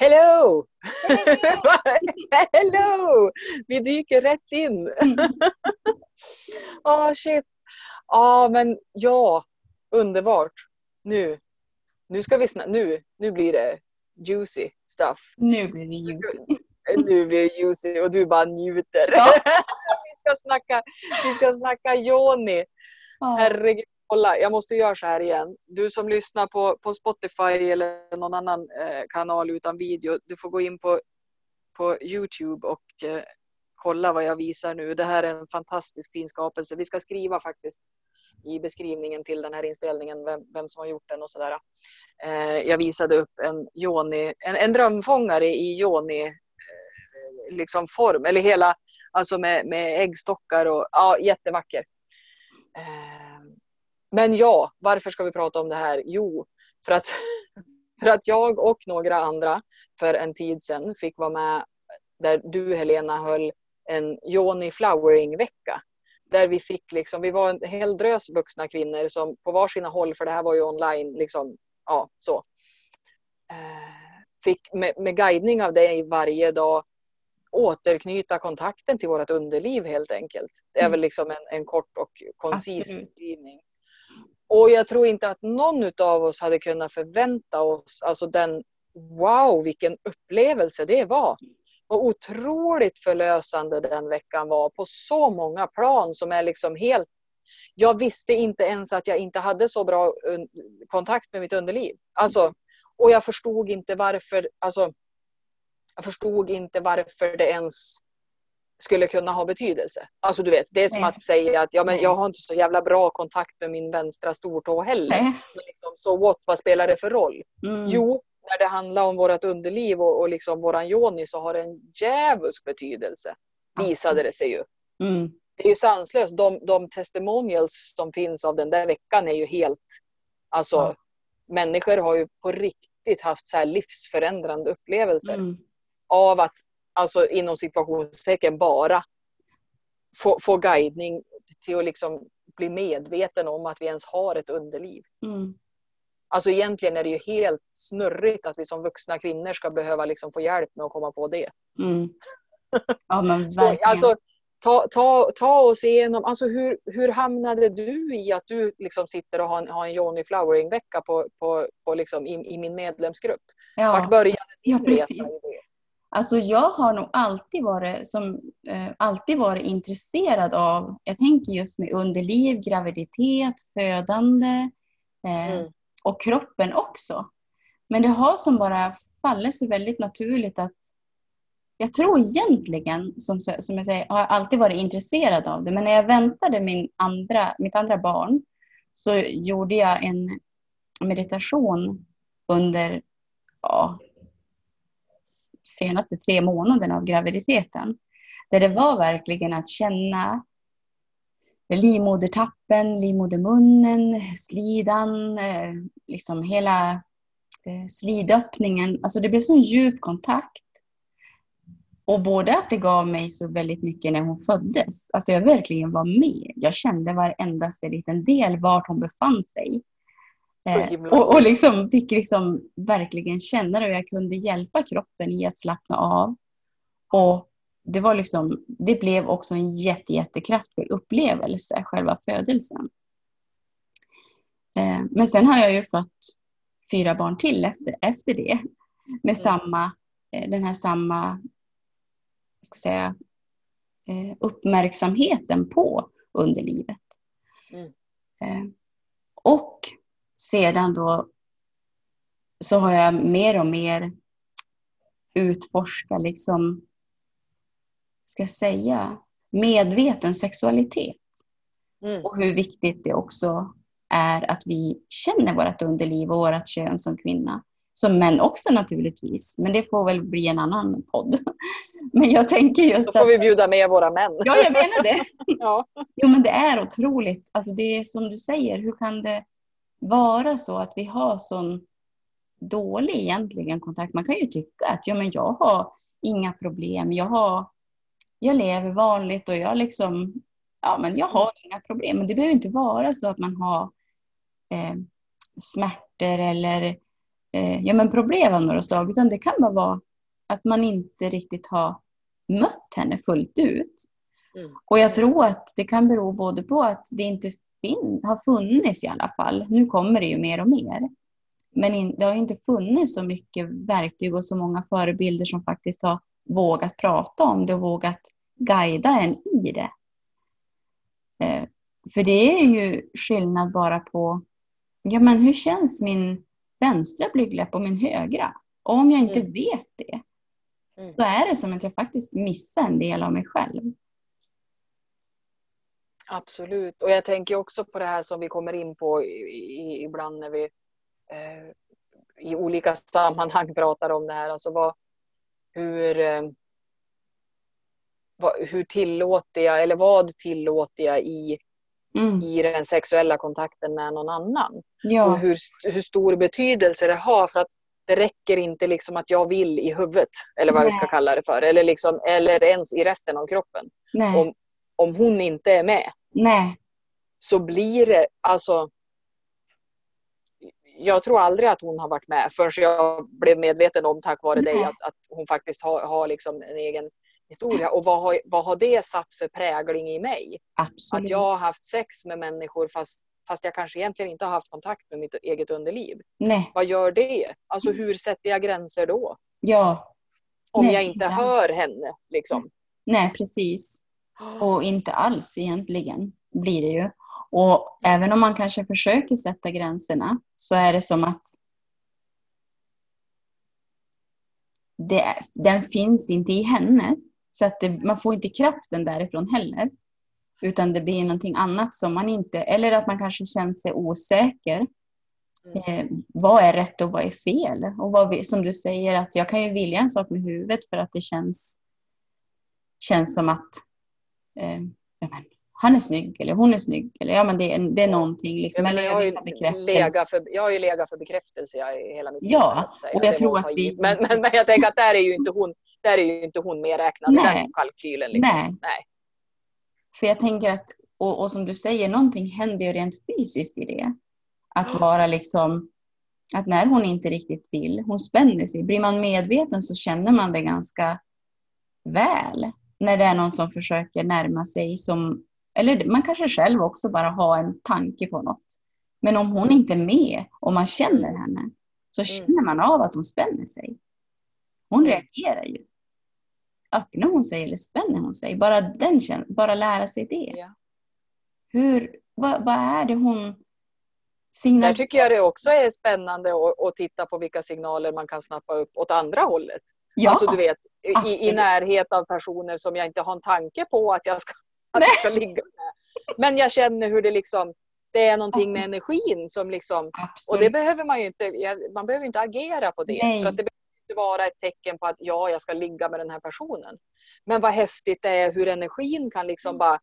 Hello! Hello! Vi dyker rätt in. Åh oh, shit. Ja oh, men ja, underbart. Nu, nu ska vi nu, nu blir det juicy stuff. Nu blir det juicy. Nu blir det juicy och du bara njuter. Ja. vi, ska snacka, vi ska snacka Joni. Ja. Herregud kolla, jag måste göra så här igen. Du som lyssnar på, på Spotify eller någon annan eh, kanal utan video, du får gå in på, på Youtube och eh, kolla vad jag visar nu. Det här är en fantastisk fin skapelse. Vi ska skriva faktiskt i beskrivningen till den här inspelningen vem, vem som har gjort den och sådär. Eh, jag visade upp en, Joni, en, en drömfångare i Joni eh, liksom form, eller hela, alltså med, med äggstockar och ja, jättevacker. Eh, men ja, varför ska vi prata om det här? Jo, för att, för att jag och några andra för en tid sedan fick vara med där du Helena höll en Joni Flowering-vecka. Där vi fick liksom, vi var en hel drös vuxna kvinnor som på varsina håll, för det här var ju online, liksom, ja så. Eh, fick med, med guidning av dig varje dag återknyta kontakten till vårt underliv helt enkelt. Det är mm. väl liksom en, en kort och koncis beskrivning. Och jag tror inte att någon av oss hade kunnat förvänta oss alltså den wow vilken upplevelse det var. Och otroligt förlösande den veckan var på så många plan som är liksom helt jag visste inte ens att jag inte hade så bra kontakt med mitt underliv. Alltså, och jag förstod inte varför, alltså, jag förstod inte varför det ens skulle kunna ha betydelse. Alltså du vet, det är som Nej. att säga att ja, men jag har inte så jävla bra kontakt med min vänstra stortå heller. Men liksom, så what, vad spelar det för roll? Mm. Jo, när det handlar om vårt underliv och, och liksom våran yoni så har det en djävulsk betydelse. Visade det sig ju. Mm. Det är ju sanslöst. De, de testimonials som finns av den där veckan är ju helt... Alltså, ja. människor har ju på riktigt haft så här livsförändrande upplevelser. Mm. Av att alltså inom situationstecken bara få, få guidning till att liksom bli medveten om att vi ens har ett underliv. Mm. Alltså egentligen är det ju helt snurrigt att vi som vuxna kvinnor ska behöva liksom få hjälp med att komma på det. Mm. Ja men verkligen. alltså, ta, ta, ta oss igenom, alltså hur, hur hamnade du i att du liksom sitter och har en, har en Johnny Flowering-vecka på, på, på liksom i, i min medlemsgrupp? Ja. Vart började din ja, resa i det? Alltså jag har nog alltid varit, som, eh, alltid varit intresserad av, jag tänker just med underliv, graviditet, födande eh, mm. och kroppen också. Men det har som bara fallit sig väldigt naturligt att jag tror egentligen, som, som jag säger, har alltid varit intresserad av det. Men när jag väntade min andra, mitt andra barn så gjorde jag en meditation under ja, senaste tre månaderna av graviditeten. Där det var verkligen att känna livmodertappen, livmodermunnen, slidan, eh, liksom hela eh, slidöppningen. Alltså det blev så djup kontakt. Och både att det gav mig så väldigt mycket när hon föddes, alltså jag verkligen var med. Jag kände varendaste liten del vart hon befann sig. Eh, och, och liksom fick liksom verkligen känna det och jag kunde hjälpa kroppen i att slappna av. Och det, var liksom, det blev också en jätte, jättekraftfull upplevelse, själva födelsen. Eh, men sen har jag ju fått fyra barn till efter, efter det. Med mm. samma, eh, den här samma ska säga, uppmärksamheten på underlivet. Mm. Och sedan då så har jag mer och mer utforskat, liksom, ska jag säga, medveten sexualitet. Mm. Och hur viktigt det också är att vi känner vårt underliv och vårt kön som kvinna. Som män också naturligtvis, men det får väl bli en annan podd. Men jag tänker just Då får att, vi bjuda med våra män. Ja, jag menar det. ja. Jo, men det är otroligt. Alltså det är som du säger, hur kan det vara så att vi har sån dålig egentligen kontakt. Man kan ju tycka att ja, men jag har inga problem. Jag, har, jag lever vanligt och jag, liksom, ja, men jag har inga problem. Men det behöver inte vara så att man har eh, smärtor eller eh, ja, men problem av några slag, utan det kan bara vara att man inte riktigt har mött henne fullt ut. Mm. Och jag tror att det kan bero både på att det inte fin- har funnits i alla fall. Nu kommer det ju mer och mer. Men in, det har inte funnits så mycket verktyg och så många förebilder som faktiskt har vågat prata om det och vågat guida en i det. Eh, för det är ju skillnad bara på, ja men hur känns min vänstra blygdläpp och min högra? Och om jag inte mm. vet det mm. så är det som att jag faktiskt missar en del av mig själv. Absolut, och jag tänker också på det här som vi kommer in på ibland när vi eh, i olika sammanhang pratar om det här. Alltså vad, hur, eh, vad, hur tillåter jag, eller vad tillåter jag i, mm. i den sexuella kontakten med någon annan? Ja. Och hur, hur stor betydelse det har för att det räcker inte liksom att jag vill i huvudet, eller vad Nej. vi ska kalla det för, eller, liksom, eller ens i resten av kroppen. Om, om hon inte är med. Nej. Så blir det, alltså jag tror aldrig att hon har varit med förrän jag blev medveten om tack vare dig att, att hon faktiskt har, har liksom en egen historia. Och vad har, vad har det satt för prägling i mig? Absolut. Att jag har haft sex med människor fast, fast jag kanske egentligen inte har haft kontakt med mitt eget underliv. Nej. Vad gör det? Alltså hur sätter jag gränser då? Ja. Om Nej, jag inte ja. hör henne liksom. Nej, precis. Och inte alls egentligen blir det ju. Och även om man kanske försöker sätta gränserna så är det som att det, den finns inte i henne. Så att det, man får inte kraften därifrån heller. Utan det blir någonting annat som man inte, eller att man kanske känner sig osäker. Mm. Eh, vad är rätt och vad är fel? Och vad, som du säger, att jag kan ju vilja en sak med huvudet för att det känns, känns som att eh, han är snygg eller hon är snygg. Eller ja, men det, är, det är någonting. Liksom, ja, jag, har ju legat för, jag har ju legat för bekräftelse i hela mitt Ja, liv, och jag det tror att det... Men, men, men, jag tänker att där är ju inte hon, där är ju inte hon medräknad i den kalkylen. Liksom. Nej. Nej. För jag tänker att, och, och, som du säger, någonting händer ju rent fysiskt i det. Att mm. vara liksom, att när hon inte riktigt vill, hon spänner sig. Blir man medveten så känner man det ganska väl. När det är någon som försöker närma sig som eller man kanske själv också bara har en tanke på något. Men om hon inte är med och man känner henne så mm. känner man av att hon spänner sig. Hon mm. reagerar ju. Öppnar hon sig eller spänner hon sig? Bara, den bara lära sig det. Ja. Hur, vad, vad är det hon signalerar? Där tycker jag det också är spännande att, att titta på vilka signaler man kan snappa upp åt andra hållet. Ja, alltså du vet, i, i, närhet av personer som jag inte har en tanke på att jag ska att jag ska ligga med. Men jag känner hur det liksom, det är någonting med energin som liksom, Absolut. och det behöver man ju inte, man behöver inte agera på det. Nej. För att det behöver inte vara ett tecken på att ja, jag ska ligga med den här personen. Men vad häftigt det är hur energin kan liksom mm. bara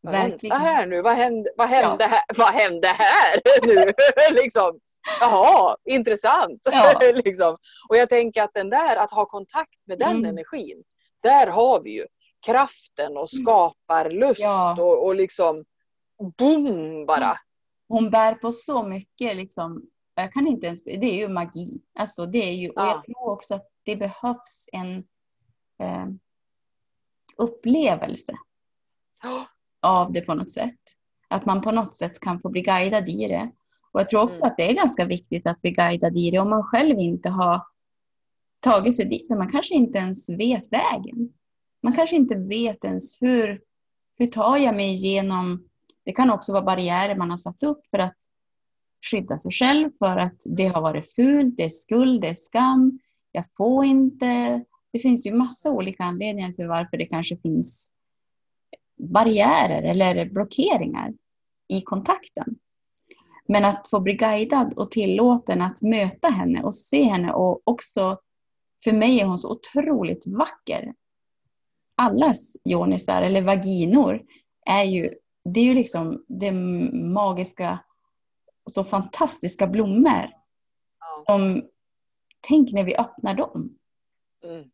vad hände här nu? Vad hände, vad hände, ja. här? Vad hände här nu? liksom. Jaha, intressant. Ja. liksom. Och jag tänker att den där, att ha kontakt med den mm. energin, där har vi ju kraften och mm. skapar lust ja. och, och liksom boom bara. Hon bär på så mycket liksom. Jag kan inte ens, det är ju magi. Alltså det är ju, och jag tror också att det behövs en eh, upplevelse oh. av det på något sätt. Att man på något sätt kan få bli guidad i det. Och jag tror också mm. att det är ganska viktigt att bli guidad i det om man själv inte har tagit sig dit. Man kanske inte ens vet vägen. Man kanske inte vet ens hur, hur tar jag mig igenom. Det kan också vara barriärer man har satt upp för att skydda sig själv för att det har varit fult, det är skuld, det är skam. Jag får inte. Det finns ju massa olika anledningar till varför det kanske finns barriärer eller blockeringar i kontakten. Men att få bli guidad och tillåten att möta henne och se henne och också för mig är hon så otroligt vacker allas jonisar eller vaginor är ju, det är ju liksom det magiska, så fantastiska blommor. Som, tänk när vi öppnar dem. Mm.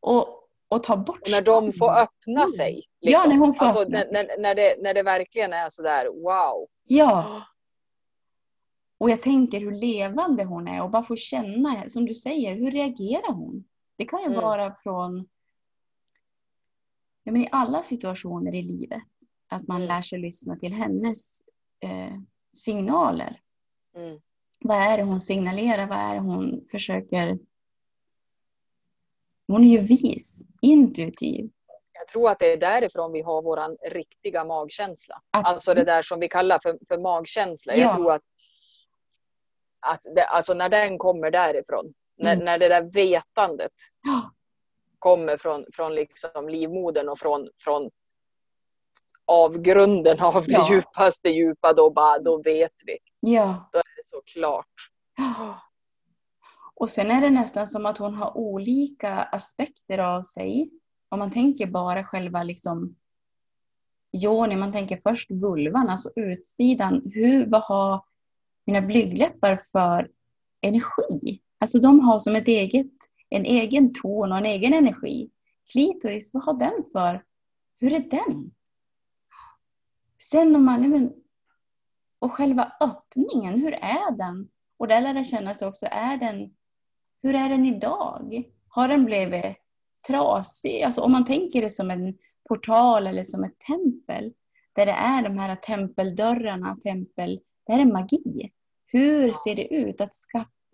Och, och tar bort och När de får öppna mm. sig. Liksom. Ja, när hon får alltså, öppna när, sig. När, när, det, när det verkligen är sådär wow. Ja. Och jag tänker hur levande hon är och bara få känna, som du säger, hur reagerar hon? Det kan ju mm. vara från ja, men i alla situationer i livet. Att man mm. lär sig lyssna till hennes eh, signaler. Mm. Vad är det hon signalerar? Vad är det hon försöker... Hon är ju vis, intuitiv. Jag tror att det är därifrån vi har vår riktiga magkänsla. Absolut. Alltså det där som vi kallar för, för magkänsla. Ja. Jag tror att, att det, alltså när den kommer därifrån, mm. när, när det där vetandet kommer från, från liksom livmodern och från, från avgrunden av det ja. djupaste djupa, då, bara, då vet vi. Ja. Då är det så klart. Och sen är det nästan som att hon har olika aspekter av sig. Om man tänker bara själva liksom Joni, man tänker först vulvan, alltså utsidan. Hur, vad har mina blygdläppar för energi? Alltså de har som ett eget en egen ton och en egen energi. Klitoris, vad har den för? Hur är den? Sen om man, men, och själva öppningen, hur är den? Och där lär det kännas också, är den, hur är den idag? Har den blivit trasig? Alltså om man tänker det som en portal eller som ett tempel, där det är de här tempeldörrarna, tempel, det här är magi. Hur ser det ut att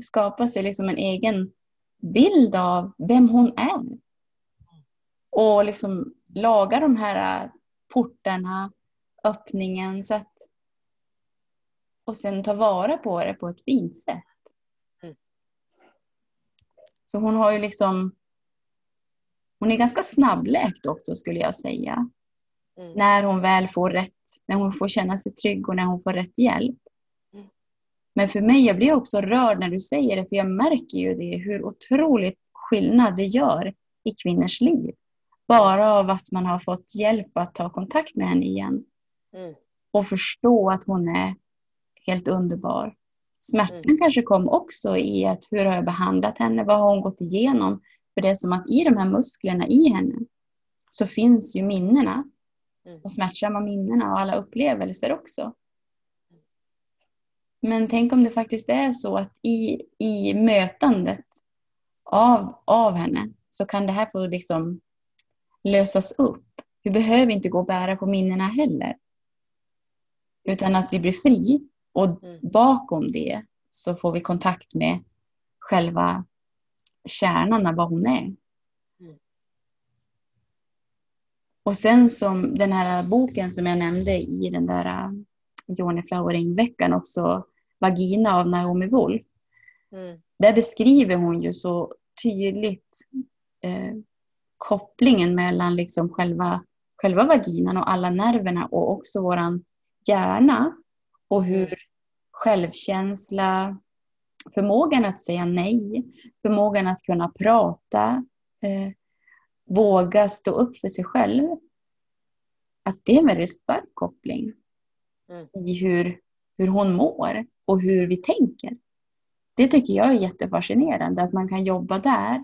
skapa sig liksom en egen bild av vem hon är. Och liksom laga de här portarna, öppningen så att och sen ta vara på det på ett fint sätt. Mm. Så hon har ju liksom hon är ganska snabbläkt också skulle jag säga. Mm. När hon väl får rätt, när hon får känna sig trygg och när hon får rätt hjälp. Men för mig, jag blir också rörd när du säger det, för jag märker ju det, hur otroligt skillnad det gör i kvinnors liv. Bara av att man har fått hjälp att ta kontakt med henne igen. Mm. Och förstå att hon är helt underbar. Smärtan mm. kanske kom också i att hur har jag behandlat henne? Vad har hon gått igenom? För det är som att i de här musklerna i henne så finns ju minnena. Mm. De smärtsamma minnena och alla upplevelser också. Men tänk om det faktiskt är så att i, i mötandet av, av henne så kan det här få liksom lösas upp. Vi behöver inte gå och bära på minnena heller. Utan att vi blir fri och mm. bakom det så får vi kontakt med själva kärnan av vad hon är. Mm. Och sen som den här boken som jag nämnde i den där äh, Johnny Flowering-veckan också Vagina av Naomi Wolf. Mm. Där beskriver hon ju så tydligt eh, kopplingen mellan liksom själva, själva vaginan och alla nerverna och också våran hjärna och hur mm. självkänsla, förmågan att säga nej, förmågan att kunna prata, eh, våga stå upp för sig själv. Att det är en väldigt stark koppling mm. i hur, hur hon mår och hur vi tänker. Det tycker jag är jättefascinerande, att man kan jobba där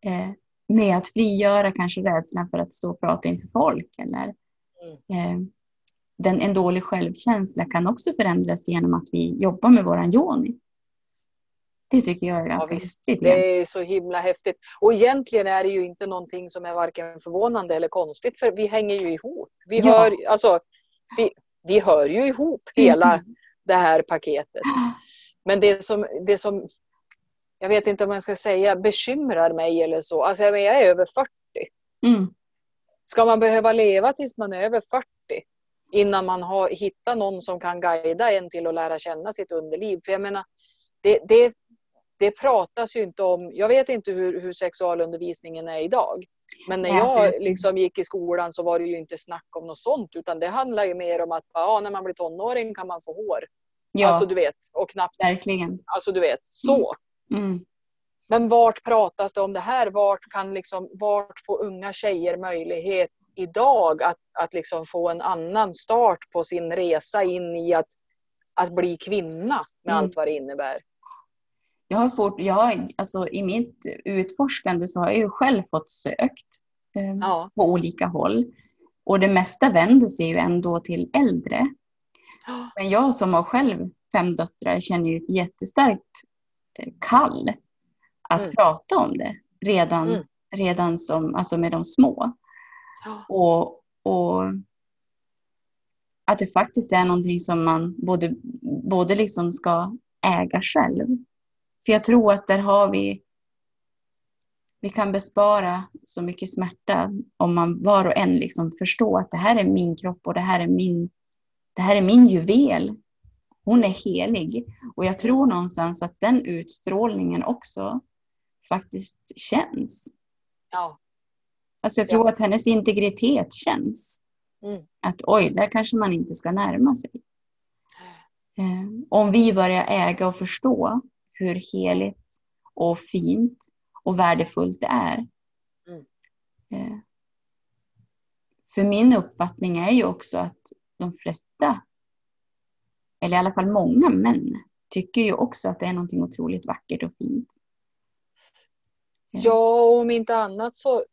eh, med att frigöra kanske rädslan för att stå och prata inför folk. Eller, mm. eh, den, en dålig självkänsla kan också förändras genom att vi jobbar med våran yoni. Det tycker jag är ganska ja, häftigt. Det är så himla häftigt. Och egentligen är det ju inte någonting som är varken förvånande eller konstigt för vi hänger ju ihop. Vi, ja. hör, alltså, vi, vi hör ju ihop hela, det här paketet. Men det som, det som jag vet inte om jag ska säga bekymrar mig eller så. Alltså jag är över 40. Mm. Ska man behöva leva tills man är över 40 innan man har hittat någon som kan guida en till att lära känna sitt underliv? För jag menar, det, det, det pratas ju inte om, jag vet inte hur, hur sexualundervisningen är idag. Men när jag liksom gick i skolan så var det ju inte snack om något sånt utan det handlar ju mer om att ja, när man blir tonåring kan man få hår. Ja, alltså du vet, och knappt. Verkligen. Alltså du vet, så. Mm. Mm. Men vart pratas det om det här? Vart, kan liksom, vart får unga tjejer möjlighet idag att, att liksom få en annan start på sin resa in i att, att bli kvinna med mm. allt vad det innebär? Jag har fort, jag, alltså, I mitt utforskande så har jag ju själv fått sökt eh, ja. på olika håll. Och det mesta vänder sig ju ändå till äldre. Men jag som har själv fem döttrar känner ju ett jättestarkt eh, kall att mm. prata om det redan, mm. redan som, alltså med de små. Ja. Och, och att det faktiskt är någonting som man både, både liksom ska äga själv. För jag tror att där har vi vi kan bespara så mycket smärta om man var och en liksom förstår att det här är min kropp och det här är min, det här är min juvel. Hon är helig. Och jag tror någonstans att den utstrålningen också faktiskt känns. Ja. Alltså jag tror ja. att hennes integritet känns. Mm. Att oj, där kanske man inte ska närma sig. Eh, om vi börjar äga och förstå hur heligt och fint och värdefullt det är. Mm. Eh, för min uppfattning är ju också att de flesta, eller i alla fall många män, tycker ju också att det är någonting otroligt vackert och fint. Eh. Ja, och om inte annat så,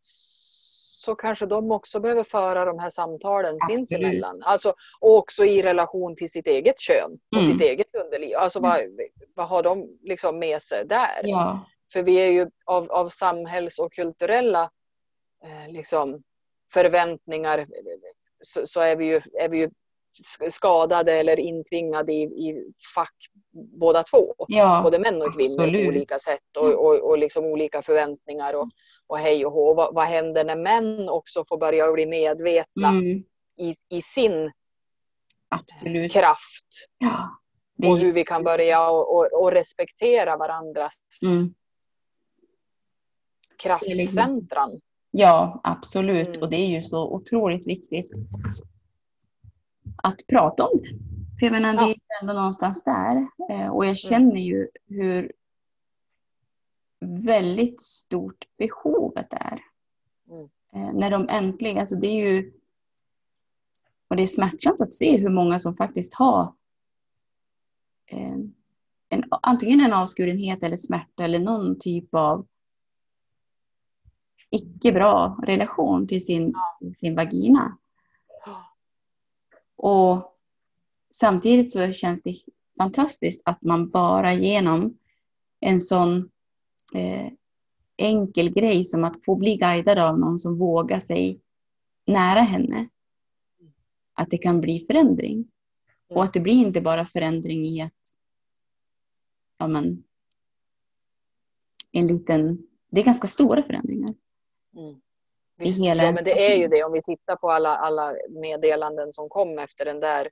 så kanske de också behöver föra de här samtalen Absolut. sinsemellan. Alltså, och också i relation till sitt eget kön och mm. sitt eget underliv. Alltså vad, vad har de liksom med sig där? Ja. För vi är ju av, av samhälls och kulturella eh, liksom, förväntningar så, så, är, vi ju, är vi ju skadade eller intvingade i, i fack båda två. Ja, Både män och kvinnor absolut. på olika sätt och, och, och liksom olika förväntningar och, och hej och hå. Vad, vad händer när män också får börja bli medvetna mm. i, i sin absolut. kraft? Ja, och hur vi kan börja och, och, och respektera varandras mm kraftcentran. Ja, absolut. Mm. Och det är ju så otroligt viktigt att prata om det. För jag menar, ja. det är ändå någonstans där. Eh, och jag mm. känner ju hur väldigt stort behovet är. Mm. Eh, när de äntligen, alltså det är ju och det är smärtsamt att se hur många som faktiskt har eh, en, antingen en avskurenhet eller smärta eller någon typ av icke bra relation till sin, sin vagina. Och samtidigt så känns det fantastiskt att man bara genom en sån eh, enkel grej som att få bli guidad av någon som vågar sig nära henne. Att det kan bli förändring. Och att det blir inte bara förändring i att ja, men, en liten, det är ganska stora förändringar. Mm. Visst, ja, men det är ju det om vi tittar på alla, alla meddelanden som kom efter den där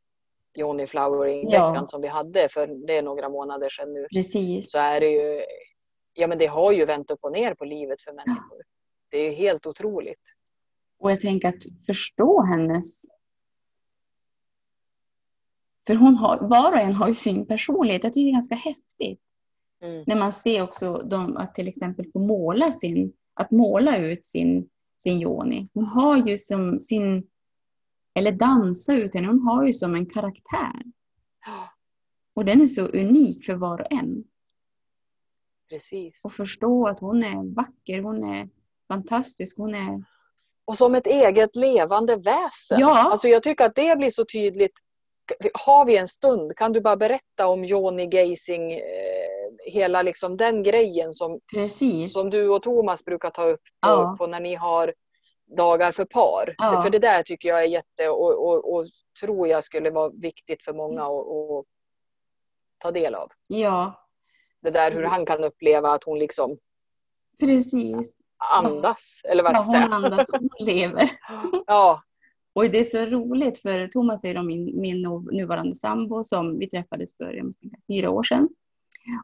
Johnny Flowering-veckan ja. som vi hade för det är några månader sedan nu. Precis. Så är det ju, ja men det har ju vänt upp och ner på livet för människor. Ja. Det är ju helt otroligt. Och jag tänker att förstå hennes... För hon har, var och en har ju sin personlighet. Jag tycker det är ganska häftigt. Mm. När man ser också dem att till exempel få måla sin att måla ut sin, sin Joni. Hon har ju som sin, eller dansa ut henne, hon har ju som en karaktär. Och den är så unik för var och en. Precis. Och förstå att hon är vacker, hon är fantastisk, hon är... Och som ett eget levande väsen. Ja. Alltså jag tycker att det blir så tydligt. Har vi en stund, kan du bara berätta om Joni Geising eh, hela liksom den grejen som, som du och Thomas brukar ta upp på, ja. på när ni har dagar för par. Ja. För det där tycker jag är jätte och, och, och tror jag skulle vara viktigt för många att, att ta del av. Ja. Det där hur han kan uppleva att hon liksom Precis. andas. Ja. Eller vad ja, hon andas och hon lever. ja. Och det är så roligt för Thomas är min, min nuvarande sambo som vi träffades för jag måste tänka, fyra år sedan.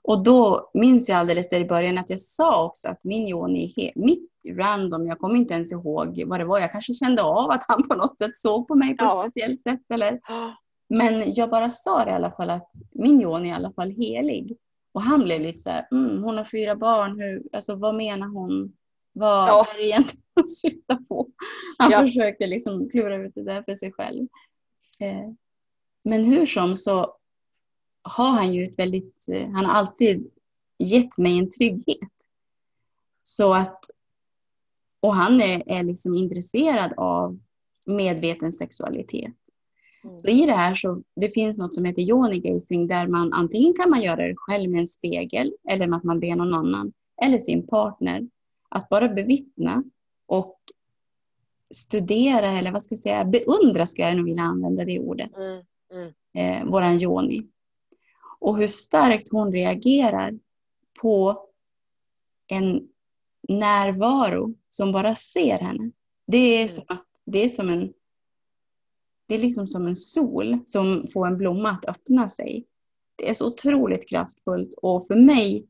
Och då minns jag alldeles där i början att jag sa också att min Joni är mitt random, jag kommer inte ens ihåg vad det var. Jag kanske kände av att han på något sätt såg på mig på ja. ett speciellt sätt. Eller... Men jag bara sa det i alla fall att min Joni är i alla fall helig. Och han blev lite så här, mm, hon har fyra barn, hur, alltså, vad menar hon? Vad ja. är det egentligen hon syftar på? Han ja. försökte liksom klura ut det där för sig själv. Eh, men hur som så har han ju ett väldigt, eh, han har alltid gett mig en trygghet. Så att, och han är, är liksom intresserad av medveten sexualitet. Mm. Så i det här så det finns något som heter yoni gazing där man antingen kan man göra det själv med en spegel eller med att man ber någon annan eller sin partner att bara bevittna och studera eller vad ska jag säga, beundra ska jag nog vilja använda det ordet. Mm. Mm. Eh, våran yoni. Och hur starkt hon reagerar på en närvaro som bara ser henne. Det är mm. som att det är som en det är liksom som en sol som får en blomma att öppna sig. Det är så otroligt kraftfullt och för mig,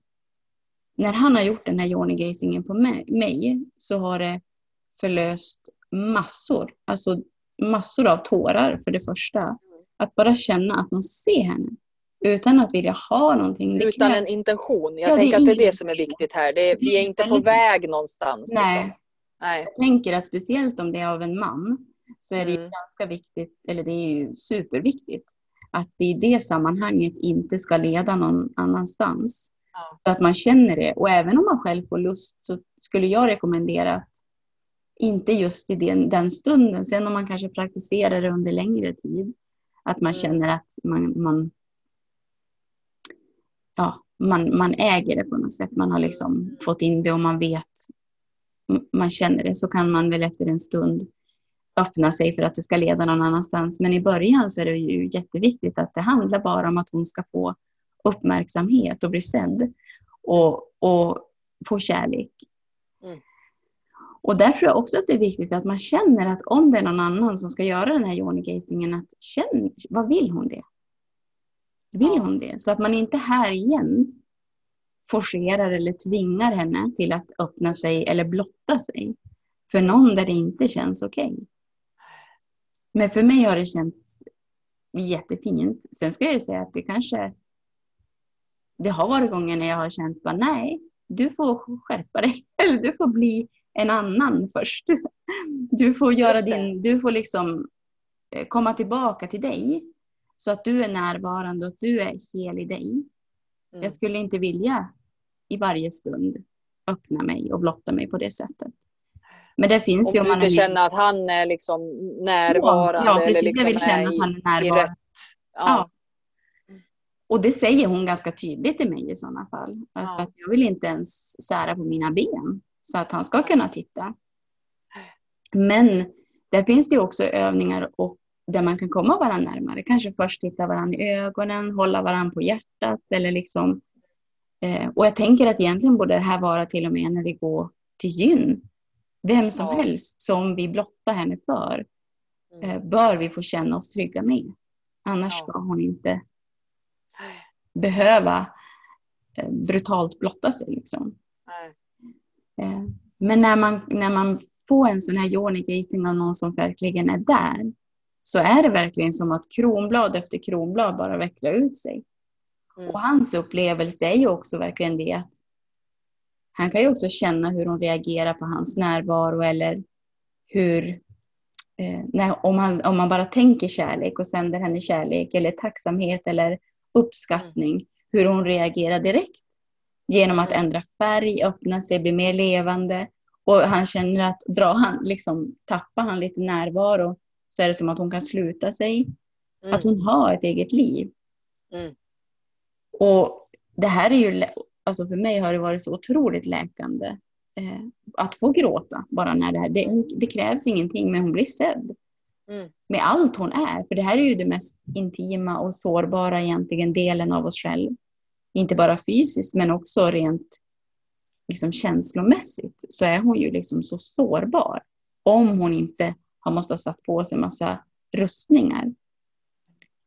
när han har gjort den här yoni på mig, så har det förlöst massor, alltså massor av tårar för det första. Att bara känna att man ser henne utan att vilja ha någonting. Det utan krävs. en intention. Jag ja, tänker att det är det som är viktigt här. Det är, vi är inte på väg någonstans. Nej. Liksom. Nej. Jag tänker att speciellt om det är av en man så är det mm. ganska viktigt, eller det är ju superviktigt, att det i det sammanhanget inte ska leda någon annanstans. Så att man känner det. Och även om man själv får lust så skulle jag rekommendera att inte just i den, den stunden, sen om man kanske praktiserar det under längre tid, att man mm. känner att man, man, ja, man, man äger det på något sätt. Man har liksom mm. fått in det och man vet, man känner det, så kan man väl efter en stund öppna sig för att det ska leda någon annanstans. Men i början så är det ju jätteviktigt att det handlar bara om att hon ska få uppmärksamhet och bli sedd och, och få kärlek. Mm. Och där tror jag också att det är viktigt att man känner att om det är någon annan som ska göra den här yoni att känn, vad vill hon det? Vill hon det? Så att man inte här igen forcerar eller tvingar henne till att öppna sig eller blotta sig för någon där det inte känns okej. Okay. Men för mig har det känts jättefint. Sen ska jag säga att det kanske... Det har varit gånger när jag har känt bara nej, du får skärpa dig. Eller du får bli en annan först. Du får göra din... Du får liksom eh, komma tillbaka till dig. Så att du är närvarande och att du är hel i dig. Mm. Jag skulle inte vilja i varje stund öppna mig och blotta mig på det sättet. Men det finns om det om man inte känner att han är liksom närvarande. Ja, precis. Eller liksom jag vill känna att han är närvarande. Rätt, ja. ja. Och det säger hon ganska tydligt till mig i sådana fall. Alltså ja. att jag vill inte ens sära på mina ben så att han ska kunna titta. Men där finns det också övningar och där man kan komma varandra närmare. Kanske först titta varandra i ögonen, hålla varandra på hjärtat eller liksom. Eh, och jag tänker att egentligen borde det här vara till och med när vi går till gyn. Vem som ja. helst som vi blottar henne för mm. eh, bör vi få känna oss trygga med. Annars ja. ska hon inte behöva eh, brutalt blotta sig. Liksom. Eh, men när man, när man får en sån här yoni av någon som verkligen är där så är det verkligen som att kronblad efter kronblad bara vecklar ut sig. Mm. Och hans upplevelse är ju också verkligen det att han kan ju också känna hur hon reagerar på hans närvaro eller hur, eh, när, om, han, om man bara tänker kärlek och sänder henne kärlek eller tacksamhet eller uppskattning, mm. hur hon reagerar direkt. Genom att mm. ändra färg, öppna sig, bli mer levande. Och han känner att drar han, liksom, tappar han lite närvaro så är det som att hon kan sluta sig. Mm. Att hon har ett eget liv. Mm. Och det här är ju alltså för mig har det varit så otroligt läkande eh, att få gråta bara när det här, det, det krävs ingenting men hon blir sedd. Mm. Med allt hon är, för det här är ju det mest intima och sårbara egentligen delen av oss själv. Inte bara fysiskt men också rent liksom känslomässigt så är hon ju liksom så sårbar. Om hon inte har måste ha satt på sig massa rustningar.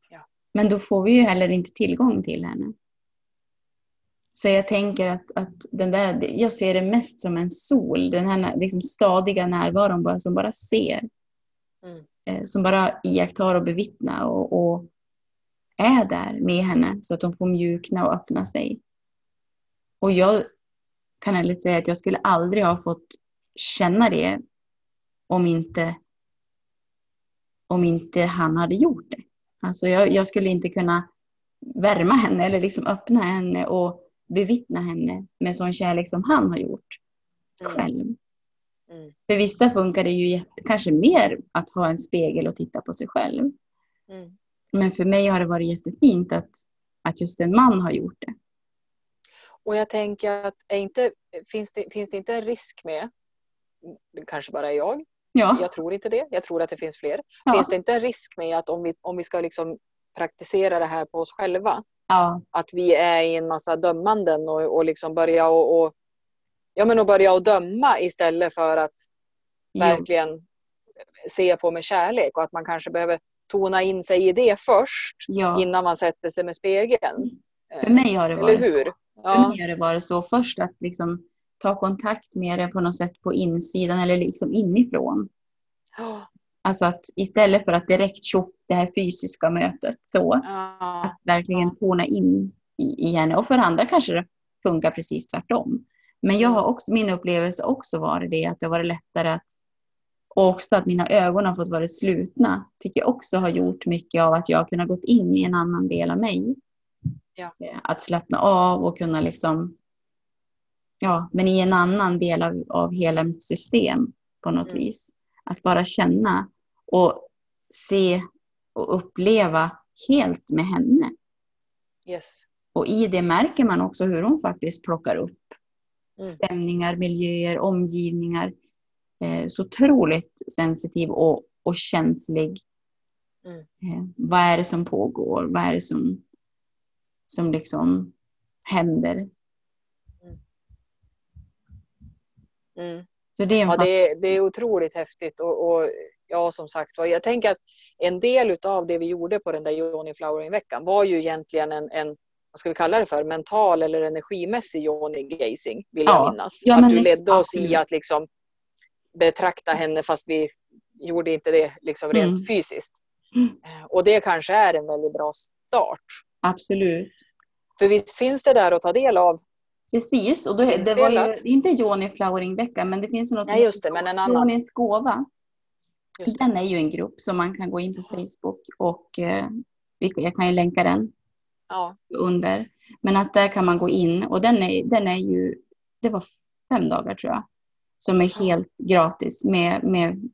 Ja. Men då får vi ju heller inte tillgång till henne. Så jag tänker att, att den där, jag ser det mest som en sol, den här liksom stadiga närvaron bara, som bara ser. Mm. Eh, som bara iakttar och bevittnar och, och, är där med henne så att hon får mjukna och öppna sig. Och jag kan heller säga att jag skulle aldrig ha fått känna det om inte, om inte han hade gjort det. Alltså jag, jag skulle inte kunna värma henne eller liksom öppna henne och bevittna henne med sån kärlek som han har gjort mm. själv. Mm. För vissa funkar det ju kanske mer att ha en spegel och titta på sig själv. Mm. Men för mig har det varit jättefint att, att just en man har gjort det. Och jag tänker att inte, finns, det, finns det inte en risk med, det kanske bara är jag, ja. jag tror inte det, jag tror att det finns fler. Ja. Finns det inte en risk med att om vi, om vi ska liksom praktisera det här på oss själva, ja. att vi är i en massa dömanden och, och liksom börja och, och, ja, men och börja och döma istället för att verkligen se på med kärlek och att man kanske behöver tona in sig i det först ja. innan man sätter sig med spegeln. För mig har det varit Eller hur? Så. Ja. För mig har det varit så först att liksom ta kontakt med det på något sätt på insidan eller liksom inifrån. Alltså att istället för att direkt tjoff det här fysiska mötet så. Ja. Att verkligen tona in i, i henne. Och för andra kanske det funkar precis tvärtom. Men jag har också, min upplevelse också varit det att det har varit lättare att och också att mina ögon har fått vara slutna tycker jag också har gjort mycket av att jag har kunnat gå in i en annan del av mig. Ja. Eh, att slappna av och kunna liksom, ja, men i en annan del av, av hela mitt system på något mm. vis. Att bara känna och se och uppleva helt med henne. Yes. Och i det märker man också hur hon faktiskt plockar upp mm. stämningar, miljöer, omgivningar eh, så otroligt sensitiv och, och känslig. Mm. Eh, vad är det som pågår? Vad är det som, som liksom händer? Mm. mm. Så det, är ja, det, är, det är otroligt häftigt. Och, och, ja, som sagt jag tänker att en del av det vi gjorde på den där Joni Flowering-veckan var ju egentligen en, en vad ska vi kalla det för, mental eller energimässig Joni Gazing, vill jag minnas. Ja, att du ledde oss i att liksom betrakta henne fast vi gjorde inte det liksom rent mm. fysiskt. Mm. Eh, och det kanske är en väldigt bra start. Absolut. För visst finns det där att ta del av. Precis, och då, det var ju inte Joni Flowering-vecka men det finns något Nej, just det, men en annan. Jonis gåva. Den är ju en grupp som man kan gå in på Facebook och eh, jag kan ju länka den ja. under. Men att där kan man gå in och den är, den är ju, det var fem dagar tror jag som är helt gratis med, med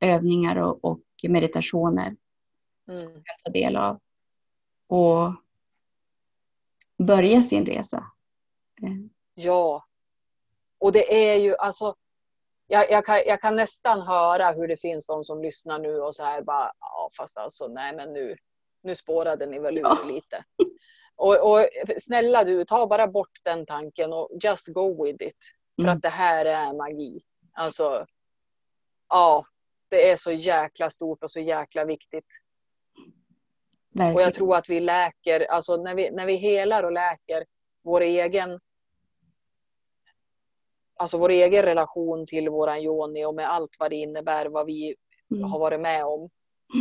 övningar och, och meditationer mm. som man kan ta del av. Och börja sin resa. Eh. Ja. Och det är ju alltså jag, jag, kan, jag kan nästan höra hur det finns de som lyssnar nu och så här bara, ja fast alltså nej men nu, nu spårade ni väl ur ja. lite. Och, och, snälla du, ta bara bort den tanken och just go with it. För mm. att det här är magi. Alltså, ja, det är så jäkla stort och så jäkla viktigt. Verkligen. Och jag tror att vi läker, alltså när vi, när vi helar och läker vår egen Alltså vår egen relation till våran yoni och med allt vad det innebär, vad vi mm. har varit med om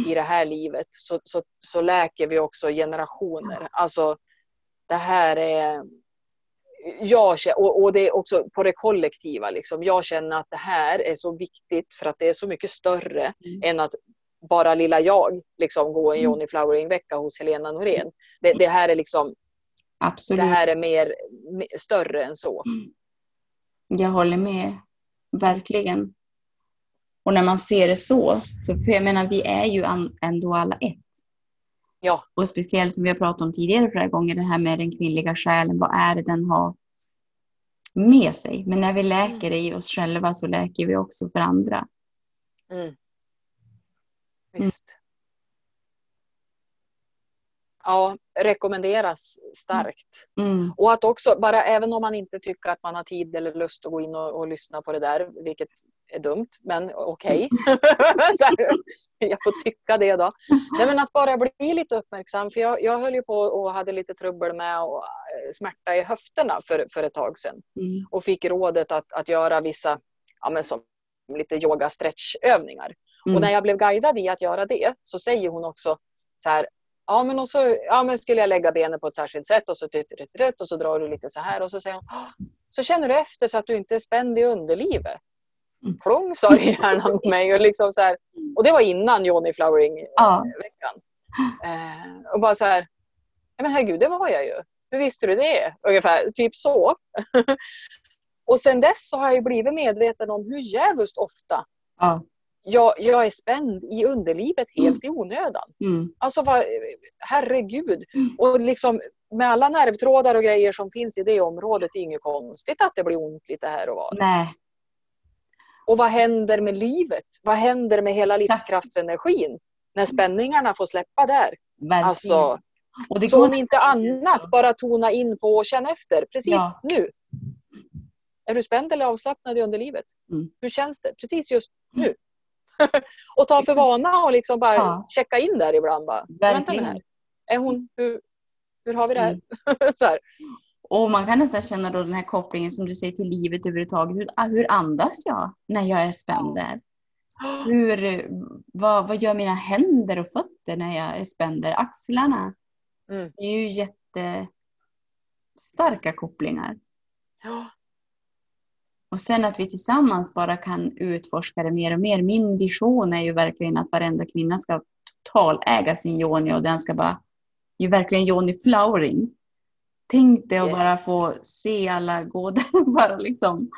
i det här livet, så, så, så läker vi också generationer. Alltså det här är jag, och, och det är också på det kollektiva. Liksom. Jag känner att det här är så viktigt för att det är så mycket större mm. än att bara lilla jag liksom, gå en mm. Johnny Flowering-vecka hos Helena Norén. Det, det, här är liksom Absolut. Det här är mer, mer större än så. Mm. Jag håller med. Verkligen. Och när man ser det så, så för jag menar vi är ju ändå alla ett. Ja. Och speciellt som vi har pratat om tidigare flera gånger, det här med den kvinnliga själen. Vad är det den har med sig? Men när vi läker det i oss själva så läker vi också för andra. Mm. Visst. Mm. Ja, rekommenderas starkt. Mm. Och att också, bara även om man inte tycker att man har tid eller lust att gå in och, och lyssna på det där, vilket är dumt, men okej. Okay. Mm. jag får tycka det då. Nej, men att bara bli lite uppmärksam, för jag, jag höll ju på och hade lite trubbel med och eh, smärta i höfterna för, för ett tag sedan. Mm. Och fick rådet att, att göra vissa, ja, men som lite yoga stretchövningar. Mm. Och när jag blev guidad i att göra det så säger hon också så här, ja men, och så, ja men skulle jag lägga benen på ett särskilt sätt och så, och så drar du lite så här och så säger hon, så känner du efter så att du inte är spänd i underlivet. Mm. Plong sa det i hjärnan på mig. Och, liksom så här, och det var innan Johnny Flowering-veckan. Ja. Eh, och bara så här, men herregud, det var jag ju. Hur visste du det? Ungefär, typ så. och sen dess så har jag blivit medveten om hur jävligt ofta ja. Jag, jag är spänd i underlivet helt i onödan. Mm. Alltså vad, herregud. Mm. Och liksom med alla nervtrådar och grejer som finns i det området, det är inget konstigt att det blir ont lite här och var. Nej, Och vad händer med livet? Vad händer med hela livskraftsenergin? När spänningarna får släppa där. verkligen. Alltså, och det så om inte annat, bara tona in på och känna efter. Precis Ja. nu. Är du spänd eller avslappnad i underlivet? Mm. Hur känns det? Precis just nu. och ta för vana och liksom bara Ja. checka in där ibland. Bara. Vänta Verkligen. här. Är hon, hur, hur har vi det här? Mm. här. Och man kan nästan känna då den här kopplingen som du säger till livet överhuvudtaget. Hur, ah, hur andas jag när jag är spänd där? Hur, vad, vad gör mina händer och fötter när jag är spänd där? Axlarna. Mm. Det är ju jättestarka kopplingar. Ja. Och sen att vi tillsammans bara kan utforska det mer och mer. Min vision är ju verkligen att varenda kvinna ska totaläga sin yoni och den ska bara, ju verkligen yoni flowering. Tänk dig att Yes. bara få se alla gå där och bara liksom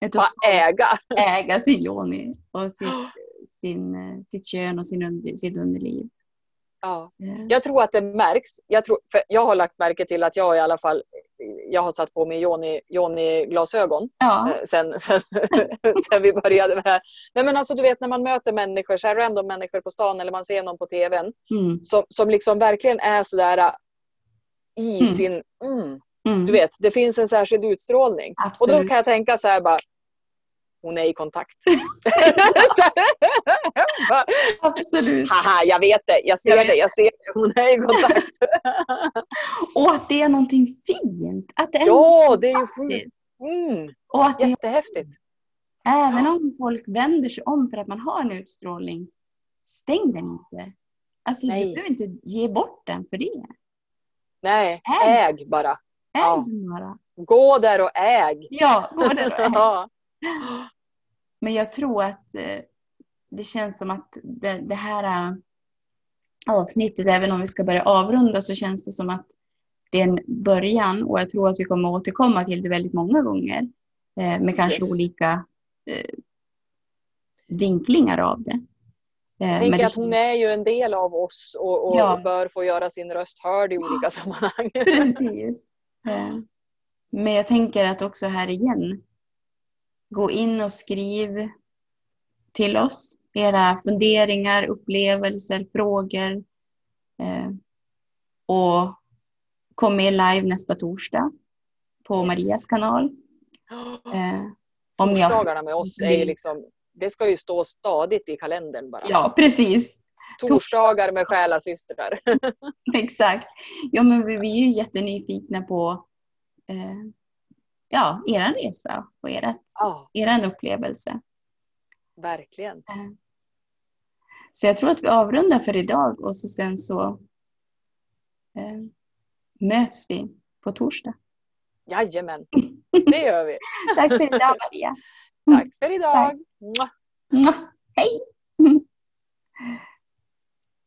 ett Bara äga. äga sin yoni och sitt, sin, eh, sitt kön och sin under, sitt underliv. Ja. Eh, Jag tror att det märks. Jag, tror, för jag har lagt märke till att jag i alla fall jag har satt på mig Joni, Joni glasögon Ja, eh, sen, sen, sen vi började med det här. Nej, men alltså, du vet när man möter människor, så här random människor på stan eller man ser någon på tvn mm, som, som liksom verkligen är sådär äh, i Mm. sin... Mm, mm, du vet, det finns en särskild utstrålning. Och då absolut. kan jag tänka så här bara, hon är i kontakt. Bara, absolut. Haha, jag vet det, jag ser Jag det, jag ser det, hon är i kontakt. Och att det är någonting fint. Att det är Ja, det är ju sjukt. Mm, Och att det jättehäftigt. Även om folk vänder sig om för att man har en utstrålning, stäng den inte. Alltså Nej. du behöver inte ge bort den för det. Nej, Äg. äg bara. Äg Ja. bara. Gå där och äg. Ja, gå där och äg. Men jag tror att eh, det känns som att det, det här eh, avsnittet, även om vi ska börja avrunda, så känns det som att det är en början och jag tror att vi kommer återkomma till det väldigt många gånger. Eh, med kanske Yes. olika eh, vinklingar av det. Eh, Jag tänker att hon är ju en del av oss och, och Ja. bör få göra sin röst hörd i olika sammanhang. Precis. Men jag tänker att också här igen, gå in och skriv till oss era funderingar, upplevelser, frågor. Eh, Och kom med live nästa torsdag på. Marias kanal. Eh, Om jag, Torsdagarna med oss är ju liksom, det ska ju stå stadigt i kalendern bara. ja, precis. Torsdagar med själasystrar. Exakt. Ja, men vi, vi är ju jättenyfikna på eh, ja, er resa och ert, Ja, er upplevelse. verkligen. Eh, Så jag tror att vi avrundar för idag och så sen så eh, möts vi på torsdag. Jajamän, det gör vi. Tack för idag Maria. Tack för idag. Mwah. Hej!